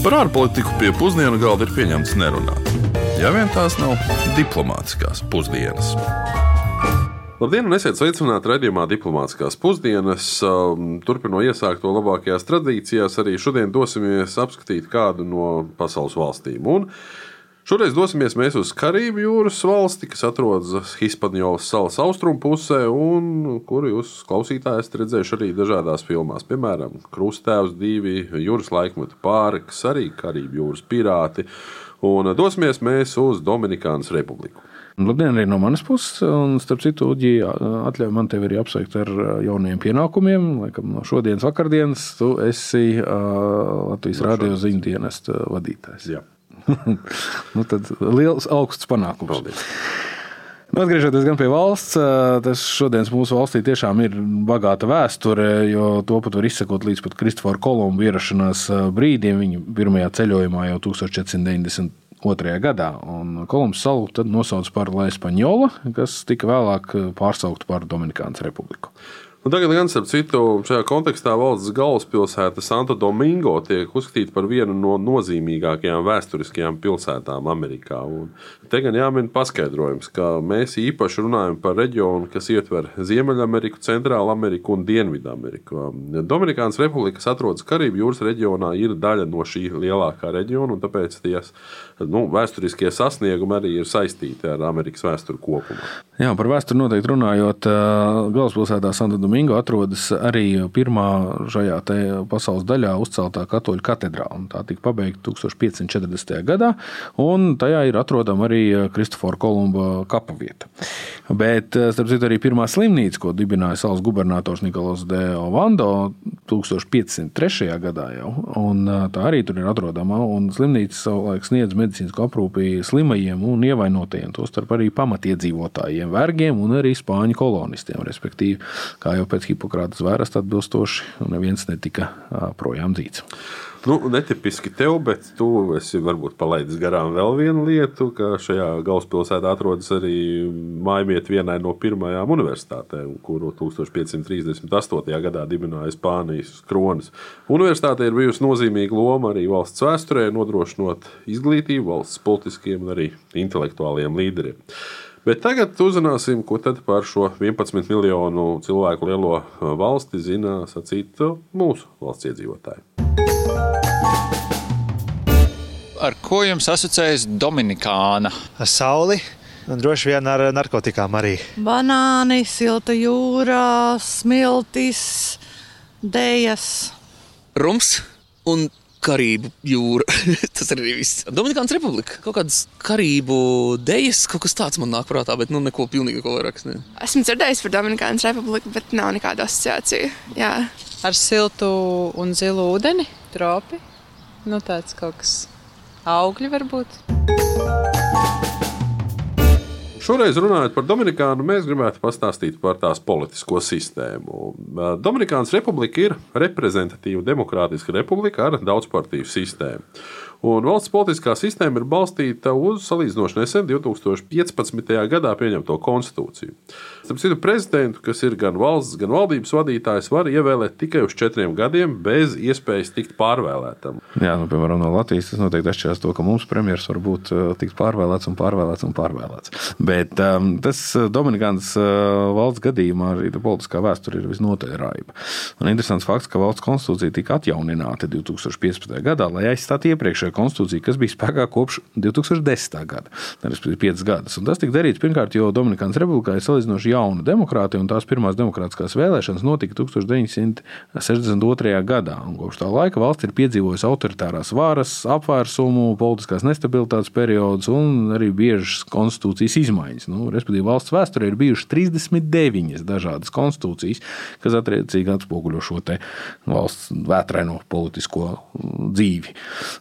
Par ārpolitiku pie pusdienu galda ir pieņemts nerunāt. Ja vien tās nav diplomātiskās pusdienas. Labdien, un esiet sveicināti raidījumā Diplomātiskās pusdienas. Um, Turpinot iesākt to labākajās tradīcijās, arī šodien dosimies apskatīt kādu no pasaules valstīm. Un Šoreiz dosimies uz Karību jūras valsti, kas atrodas Hispaniolas salas austrumu pusē, un kuru jūs klausītāji esat redzējuši arī dažādās filmās. Piemēram, Krustēvs, divi jūras laikmeta pāris, arī Karību jūras pirāti. Un dosimies mēs uz Dominikānas republiku. Labdien, arī no manas puses. Un, starp citu, Uģija, atļauj man tevi arī apsveikt ar jauniem pienākumiem. Laikam, no šodienas vakardienas tu esi uh, Latvijas no radio ziņu dienesta vadītājs. Jā. nu, tad liels augsts panākums. Paldies. Nu, atgriežoties pie valsts, tas šodienas mūsu valstī tiešām ir bagāta vēsture, jo to pat var izsekot līdz pat Kristofora Kolumba ierašanās brīdim, viņa pirmajā ceļojumā jau 1490. Otrajā gadā. Kolumbus salu tad nosauca par La Española, kas tika vēlāk pārsaukta par Dominikānas republiku. Nu, tagad, gan starp citu, šajā kontekstā valsts galvaspilsēta Santo Domingo tiek uzskatīta par vienu no nozīmīgākajām vēsturiskajām pilsētām Amerikā. Un te gan jāmin paskaidrojums, ka mēs īpaši runājam par reģionu, kas ietver Ziemeļameriku, Centrālu Ameriku un Dienvidameriku. Dominikānas republika, kas atrodas Karību jūras reģionā, ir daļa no šī lielākā reģiona, un tāpēc ties nu, vēsturiskie sasniegumi arī ir saistīti ar Amerikas vēsturi kopumā. Jā, par vēsturi noteikti runājot, galvaspilsētā Santo Domingo atrodas arī pirmā šajā pasaules daļā uzceltā katoļu katedrāle. Tā tika pabeigta 1540. gadā, un tajā ir atrodama arī Kristofora Kolumba kapa vieta. Bet, starp citu, arī pirmā slimnīca, ko dibināja salas gubernators Nikolas de Ovando 1503. gadā jau, un tā arī tur ir atrodama, un slimnīca savulaik sniedz medicīnisku aprūpi slimajiem un ievainotajiem, tostarp arī pamatiedzīvotājiem, vergiem un arī spāņu kolonistiem, respektīvi, kā jau pēc Hipokrātas vēras atbilstoši, neviens netika projām dzīts. Nu, netipiski tev, bet tu esi varbūt palaidis garām vēl vienu lietu, ka šajā galvaspilsētā atrodas arī mājvieta vienai no pirmajām universitātēm, kuru 1538. gadā dibināja Spānijas kronis. Universitātei ir bijusi nozīmīga loma arī valsts vēsturē, nodrošinot izglītību valsts politiskiem un arī intelektuāliem līderiem. Bet tagad uzzināsim, ko par šo 11 miljonu cilvēku lielo valsti zina sacīt mūsu valsts iedzīvotāji. Ar ko jums asociējas Dominikāna? Ar sauli. Un droši vien ar narkotikām arī. Banāni, silta jūra, smiltis, dējas. Rums un Karību jūra. Tas arī viss. Dominikānas republika. Kaut kādas karību dejas, kaut kas tāds man nāk prātā, bet nu neko pilnīgi ko vairāk. Ne. Esmu dzirdējis par Dominikānas republiku, bet nav nekāda asociācija. Jā. Ar siltu un zilu ūdeni, tropi. Nu, tāds kaut kas augļi varbūt. Šoreiz runājot par Dominikānu, mēs gribētu pastāstīt par tās politisko sistēmu. Dominikānas republika ir reprezentatīva demokrātiska republika ar daudzpartiju sistēmu. Un valsts politiskā sistēma ir balstīta uz salīdzinoši nesen 2015. gadā pieņemto konstitūciju. Starp citu, prezidentu, kas ir gan valsts, gan valdības vadītājs, var ievēlēt tikai uz četriem gadiem, bez iespējas tikt pārvēlētam. Jā, nu, piemēram, no Latvijas tas noteikti atšķiras to, ka mums premjerministrs var būt uh, tikt pārvēlēts un pārvēlēts un pārvēlēts. Bet um, tas uh, Dominikānas uh, valsts gadījumā arī politiskā vēsture ir visnotaļ raiba. Un interesants fakts, ka valsts konstitūcija tika atjaunināta 2015. gadā, lai aizstātu iepriekšējo konstitūcija, kas bija spēkā kopš 2010. gada, respektīvi 5 gadus. Un tas tika darīts pirmkārt, jo Dominikānas republikā ir salīdzinoši jauna demokrātija, un tās pirmās demokrātiskās vēlēšanas notika 1962. gadā. Un kopš tā laika valsts ir piedzīvojusi autoritārās varas, apvērsumu, politiskās nestabilitātes periodus un arī biežas konstitūcijas izmaiņas. Nu, respektīvi, valsts vēsturē ir bijušas 39 dažādas konstitūcijas, kas attiecīgi atspoguļo šo valsts vētraino politisko dzīvi.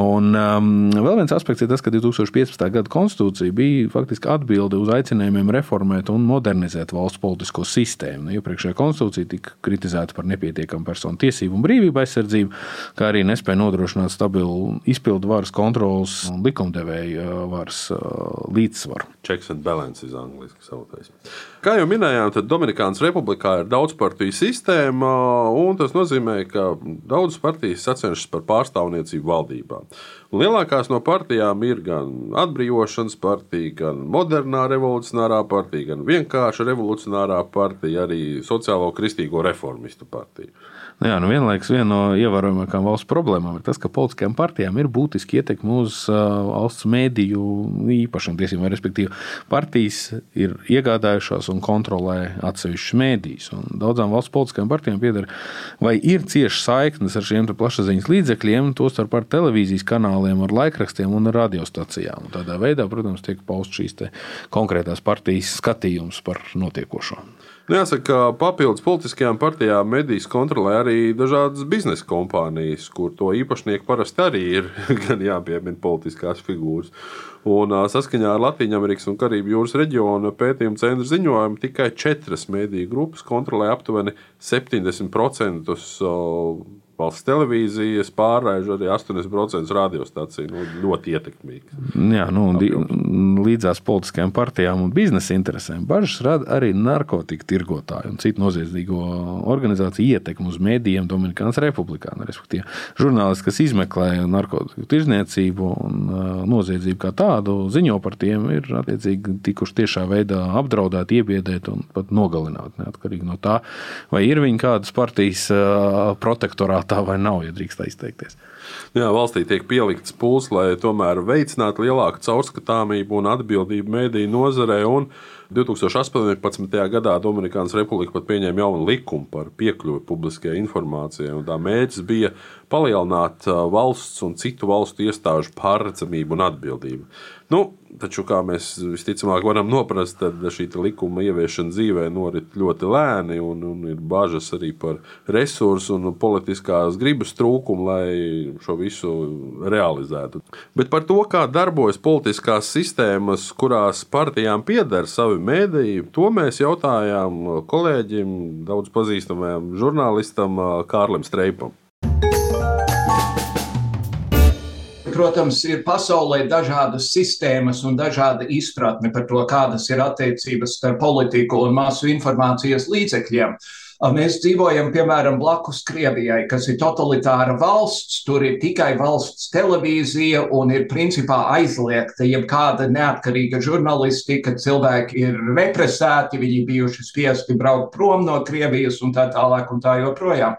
Un Un um, vēl viens aspekts ir tas, ka 2015. gada konstitūcija bija faktiski atbilde uz aicinājumiem reformēt un modernizēt valsts politisko sistēmu. Nu, iepriekšējā konstitūcija tika kritizēta par nepietiekamu personu tiesību un brīvību aizsardzību, kā arī nespēja nodrošināt stabilu izpildu varas kontrolas un likumdevēja uh, varas uh, līdzsvaru. Checks and balances angļuiski saucamais. Kā jau minējām, tad Dominikānas republikā ir daudz partiju sistēma, un tas nozīmē, ka daudzas partijas sacenšas par pārstāvniecību valdībā. Lielākās no partijām ir gan atbrīvošanas partija, gan modernā revolucionārā partija, gan vienkārša revolucionārā partija, arī sociālo kristīgo reformistu partija. Nu jā, nu vienlaikus viena no ievērojamākajām valsts problēmām ir tas, ka politiskajām partijām ir būtiski ietekme uz uh, valsts mēdīju īpašumu tiesībām. Respektīvi, partijas ir iegādājušās un kontrolē atsevišķus mēdījus. Daudzām valsts politiskajām partijām pieder vai ir cieši saiknes ar šiem plašsaziņas līdzekļiem, tostarp ar televīzijas kanāliem, ar laikrakstiem un radiostacijām. Un tādā veidā, protams, tiek paust šīs konkrētās partijas skatījums par notiekošo. Nu, jāsaka, ka papildus politiskajām partijām medijas kontrolē arī dažādas biznesa kompānijas, kur to īpašnieki parasti arī ir gan jāpiemina politiskās figūras. Un, saskaņā ar Latvijas un Karību jūras reģiona pētījuma centra ziņojumu tikai četras mediju grupas kontrolē aptuveni 70% valsts televīzijas pārraiž arī 80% radiostaciju. Nu, ļoti ietekmīgi. Jā, nu, līdzās politiskajām partijām un biznesa interesēm bažas rada arī narkotiku tirgotāju un citu noziedzīgo organizāciju ietekmi uz mēdījiem Dominikānas republikā. Respektīvi, žurnālisti, kas izmeklē narkotiku tirzniecību un noziedzību kā tādu, ziņo par tiem, ir attiecīgi tikuši tiešā veidā apdraudēti, iebiedēti un pat nogalināti. Neatkarīgi no tā, vai ir viņi kādas partijas protektorātā tā vai nav, ja drīkst izteikties. Jā, valstī tiek pielikts pūles, lai tomēr veicinātu lielāku caurskatāmību un atbildību mediju nozarē. 2018. gadā Dominikānas Republika pat pieņēma jaunu likumu par piekļuvi publiskajai informācijai. Tā mērķis bija palielināt valsts un citu valstu iestāžu pārredzamību un atbildību. Nu, taču, kā mēs visticamāk varam noprast, tad šī likuma ieviešana dzīvē norit ļoti lēni un, un ir bažas arī par resursu un politiskās gribas trūkumu, lai šo visu realizētu. Bet par to, kā darbojas politiskās sistēmas, kurās partijām pieder savi mēdīji, to mēs jautājām kolēģim, daudz pazīstamajam žurnālistam Kārlim Streipam. Protams, ir pasaulē dažādas sistēmas un dažāda izpratne par to, kādas ir attiecības starp politiku un masu informācijas līdzekļiem. Mēs dzīvojam, piemēram, blakus Krievijai, kas ir totalitāra valsts. Tur ir tikai valsts televīzija un ir principā aizliegta jebkāda neatkarīga žurnālistika. Cilvēki ir represēti, viņi bijuši spiesti braukt prom no Krievijas un tā tālāk un tā joprojām.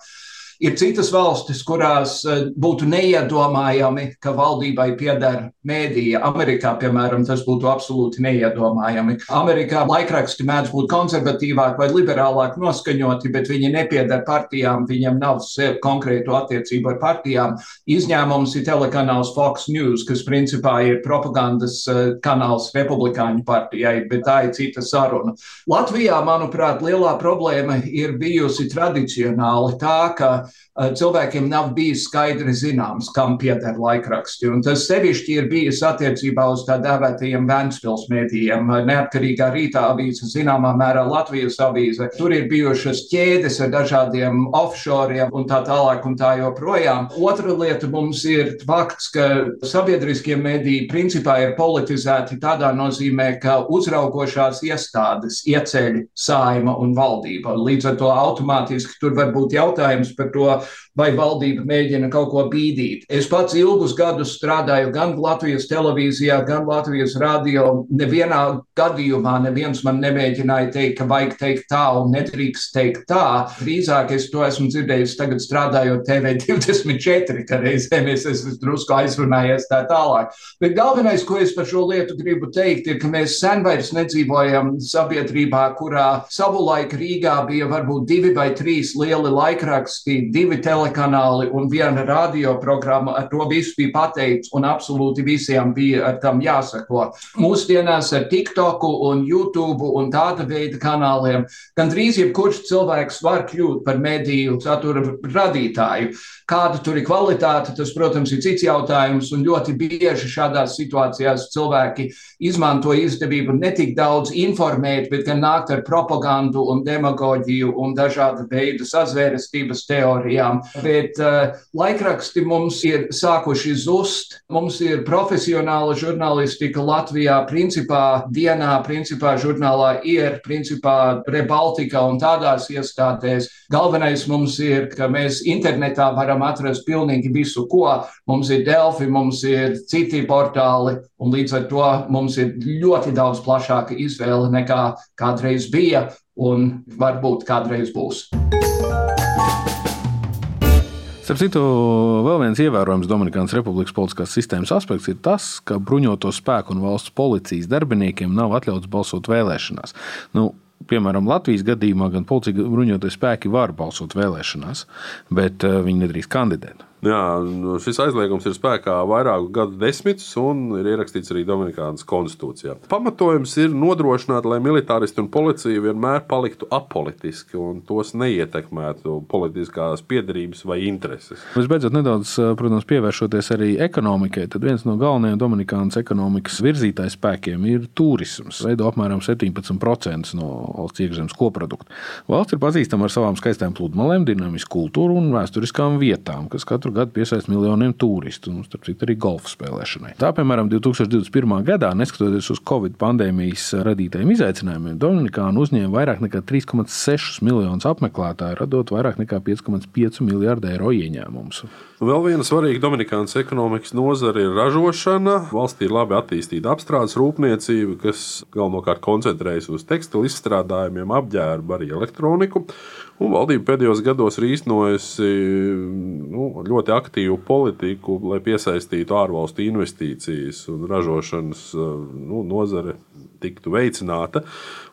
Ir citas valstis, kurās eh, būtu neiedomājami, ka valdībai pieder mēdīja. Amerikā, piemēram, tas būtu absolūti neiedomājami. Amerikā laikraksti mēdz būt konservatīvāk vai liberālāk noskaņoti, bet viņi nepieder partijām, viņiem nav konkrētu attiecību ar partijām. Izņēmums ir telekanāls Fox News, kas principā ir propagandas eh, kanāls Republikāņu partijai, bet tā ir cita saruna. Latvijā, manuprāt, lielā problēma ir bijusi tradicionāli tā, ka cilvēkiem nav bijis skaidri zināms, kam pieder laikraksti. Un tas sevišķi ir bijis attiecībā uz tā dēvētajiem Vēnspils mēdījiem. Neatkarīgā rītā avīze, zināmā mērā Latvijas avīze. Tur ir bijušas ķēdes ar dažādiem offshoriem un tā tālāk un tā joprojām. Otra lieta mums ir fakts, ka sabiedriskie mediji principā ir politizēti tādā nozīmē, ka uzraugošās iestādes ieceļ saima un valdība. Līdz ar to automātiski tur var būt jautājums par to, to, vai valdība mēģina kaut ko bīdīt. Es pats ilgus gadus strādāju gan Latvijas televīzijā, gan Latvijas radio. Nevienā gadījumā neviens man nemēģināja teikt, ka vajag teikt tā un nedrīkst teikt tā. Drīzāk es to esmu dzirdējis tagad strādājot TV24, ka reizēm es esmu drusku aizrunājies tā tālāk. Bet galvenais, ko es par šo lietu gribu teikt, ir, ka mēs sen vairs nedzīvojam sabiedrībā, kurā savulaik Rīgā bija varbūt divi vai trīs lieli laikraksti divi telekanāli un viena radioprogramma. Ar to viss bija pateikts, un absolūti visiem bija ar tam jāsako. Mūsdienās ar TikTok un YouTube un tāda veida kanāliem gandrīz jebkurš cilvēks var kļūt par mediju satura radītāju. Kāda tur ir kvalitāte, tas, protams, ir cits jautājums. Un ļoti bieži šādās situācijās cilvēki izmanto izdevību ne tik daudz informēt, bet gan nākt ar propagandu un demagoģiju un dažādu veidu sazvērestības teorijām. Bet uh, laikraksti mums ir sākuši zust. Mums ir profesionāla žurnālistika Latvijā, principā dienā, principā žurnālā ir, principā Rebaltika un tādās iestādēs. Galvenais mums ir, ka mēs internetā varam atrast pilnīgi visu, ko mums ir Delfi, mums ir citi portāli, un līdz ar to mums ir ļoti daudz plašāka izvēle nekā kādreiz bija un varbūt kādreiz būs. Starp citu, vēl viens ievērojams Dominikānas Republikas politiskās sistēmas aspekts ir tas, ka bruņoto spēku un valsts policijas darbiniekiem nav atļauts balsot vēlēšanās. Nu, piemēram, Latvijas gadījumā gan policija bruņotie spēki var balsot vēlēšanās, bet eh, viņi nedrīkst kandidēt. Jā, šis aizliegums ir spēkā vairāku gadu desmitus un ir ierakstīts arī Dominikānas konstitūcijā. Pamatojums ir nodrošināt, lai militāristi un policija vienmēr paliktu apolitiski un tos neietekmētu politiskās piedarības vai intereses. Visbeidzot, nedaudz protams, pievēršoties arī ekonomikai, tad viens no galvenajiem Dominikānas ekonomikas virzītājs spēkiem ir turisms. Veido apmēram 17% no valsts iekšzemes koprodukta. Valsts ir pazīstama ar savām skaistām pludmalēm, dinamisku kultūru un vēsturiskām vietām, kas katru katru gadu piesaist miljoniem turistu, un starp citu arī golfa spēlēšanai. Tā, piemēram, 2021. gadā, neskatoties uz Covid pandēmijas radītajiem izaicinājumiem, Dominikāna uzņēma vairāk nekā 3,6 miljonus apmeklētāju, radot vairāk nekā 5,5 miljārdu eiro ieņēmumus. Vēl viena svarīga Dominikānas ekonomikas nozare ir ražošana. Valstī ir labi attīstīta apstrādes rūpniecība, kas galvenokārt koncentrējas uz tekstilu izstrādājumiem, apģērbu, arī elektroniku. Un valdība pēdējos gados ir īstenojusi nu, ļoti aktīvu politiku, lai piesaistītu ārvalstu investīcijas un ražošanas nu, nozare tiktu veicināta.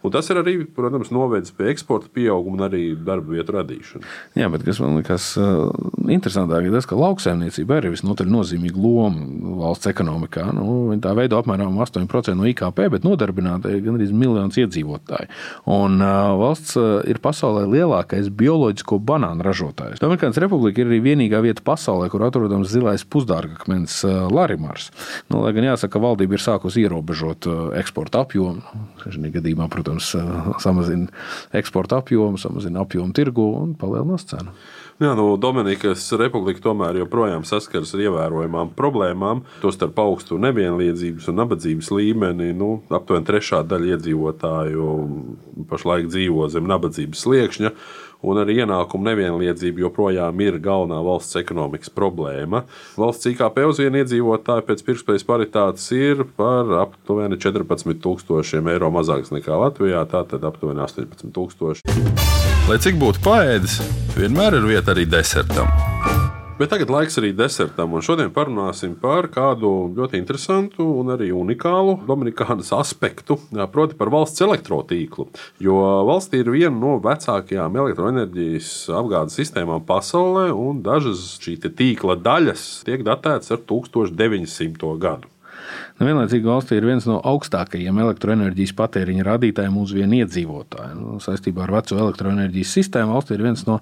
Un tas ir arī, protams, novedis pie eksporta pieauguma un arī darba vietu radīšanas. Jā, bet kas man liekas uh, interesantāk, ir tas, ka lauksaimniecība ir visnotaļ nozīmīga loma valsts ekonomikā. Nu, tā veido apmēram 8% no IKP, bet nodarbināta ir gandrīz miljons iedzīvotāju. Un uh, valsts uh, ir pasaulē lielākais bioloģisko banānu ražotājs. Dominikānas Republika ir arī vienīgā vieta pasaulē, kur atrodams zilais pusdārgakmens Larimars. Nu, lai gan jāsaka, ka valdība ir sākusi ierobežot eksporta apjomu. Šajā gadījumā, protams, protams, samazina eksporta apjomu, samazina apjomu tirgu un palielinās cenu. Jā, nu, Dominikas republika tomēr joprojām saskaras ar ievērojamām problēmām, tostarp augstu nevienlīdzības un nabadzības līmeni. Nu, aptuveni trešā daļa iedzīvotāju pašlaik dzīvo zem nabadzības sliekšņa un arī ienākumu nevienlīdzība joprojām ir galvenā valsts ekonomikas problēma. Valsts IKP uz vienu iedzīvotāju pēc pirktspējas paritātes ir par aptuveni 14,000 eiro mazāks nekā Latvijā, tātad aptuveni 18,000. Lai cik būtu paēdis, vienmēr ir vieta arī desertam. Bet tagad laiks arī desertam, šodien parunāsim par kādu ļoti interesantu un arī unikālu Dominikānas aspektu, proti par valsts elektrotīklu. Jo valstī ir viena no vecākajām elektroenerģijas apgādes sistēmām pasaulē, un dažas šī tīkla daļas tiek datētas ar 1900. gadu. Nu, vienlaicīgi valstī ir viens no augstākajiem elektroenerģijas patēriņa rādītājiem uz vienu iedzīvotāju. Nu, saistībā ar veco elektroenerģijas sistēmu valstī ir viens no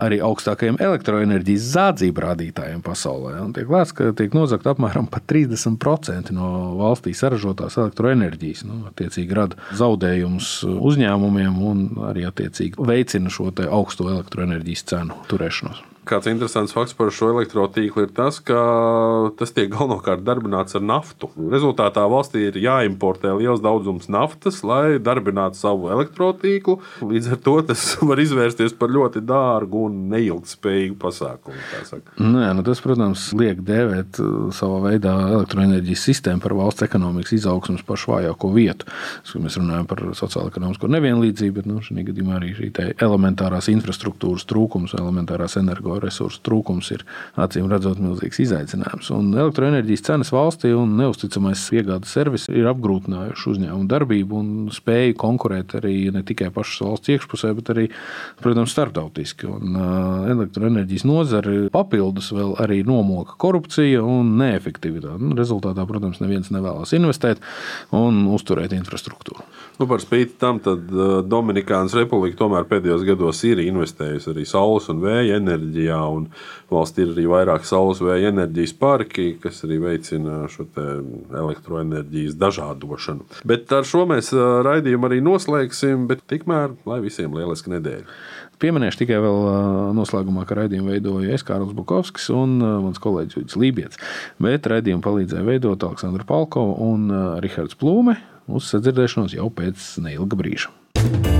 arī augstākajiem elektroenerģijas zādzību rādītājiem pasaulē. Un tiek lēsts, ka tiek nozagta apmēram 30% no valstī saražotās elektroenerģijas. Nu, attiecīgi rada zaudējumus uzņēmumiem un arī veicina šo augsto elektroenerģijas cenu turēšanos. Kāds interesants fakts par šo elektrotīklu ir tas, ka tas tiek galvenokārt darbināts ar naftu. Rezultātā valstī ir jāimportē liels daudzums naftas, lai darbinātu savu elektrotīklu. Līdz ar to tas var izvērsties par ļoti dārgu un neilgspējīgu pasākumu. Nu, jā, nu tas, protams, liek dēvēt uh, savā veidā elektroenerģijas sistēmu par valsts ekonomikas izaugsmas pašu vājāko vietu. Mēs runājam par sociālo-ekonomisko nevienlīdzību, bet nu, šī gadījumā arī šī elementārās infrastruktūras trūkums, elementārās energo energoresursu trūkums ir acīm redzot milzīgs izaicinājums. Un elektroenerģijas cenas valstī un neusticamais piegādes servis ir apgrūtinājuši uzņēmumu darbību un spēju konkurēt arī ne tikai pašas valsts iekšpusē, bet arī, protams, starptautiski. Un, uh, elektroenerģijas nozare papildus vēl arī nomoka korupcija un neefektivitāte. Nu, rezultātā, protams, neviens nevēlas investēt un uzturēt infrastruktūru. Nu, par spīti tam, tad Dominikānas Republika tomēr pēdējos gados ir investējusi arī saules un vēja enerģijā. Valstī ir arī vairāk saules vēja enerģijas parki, kas arī veicina šo elektroenerģijas dažādošanu. Bet ar šo mēs raidījumu arī noslēgsim, bet tikmēr lai visiem lieliski nedēļa. Pieminēšu tikai vēl noslēgumā, ka raidījumu veidoju es Kārls Bukovskis un mans kolēģis Juris Lībijams. Bet raidījumu palīdzēja veidot Aleksandra Palkova un Rihards Plūme. Uz sadzirdēšanos jau pēc neilga brīža.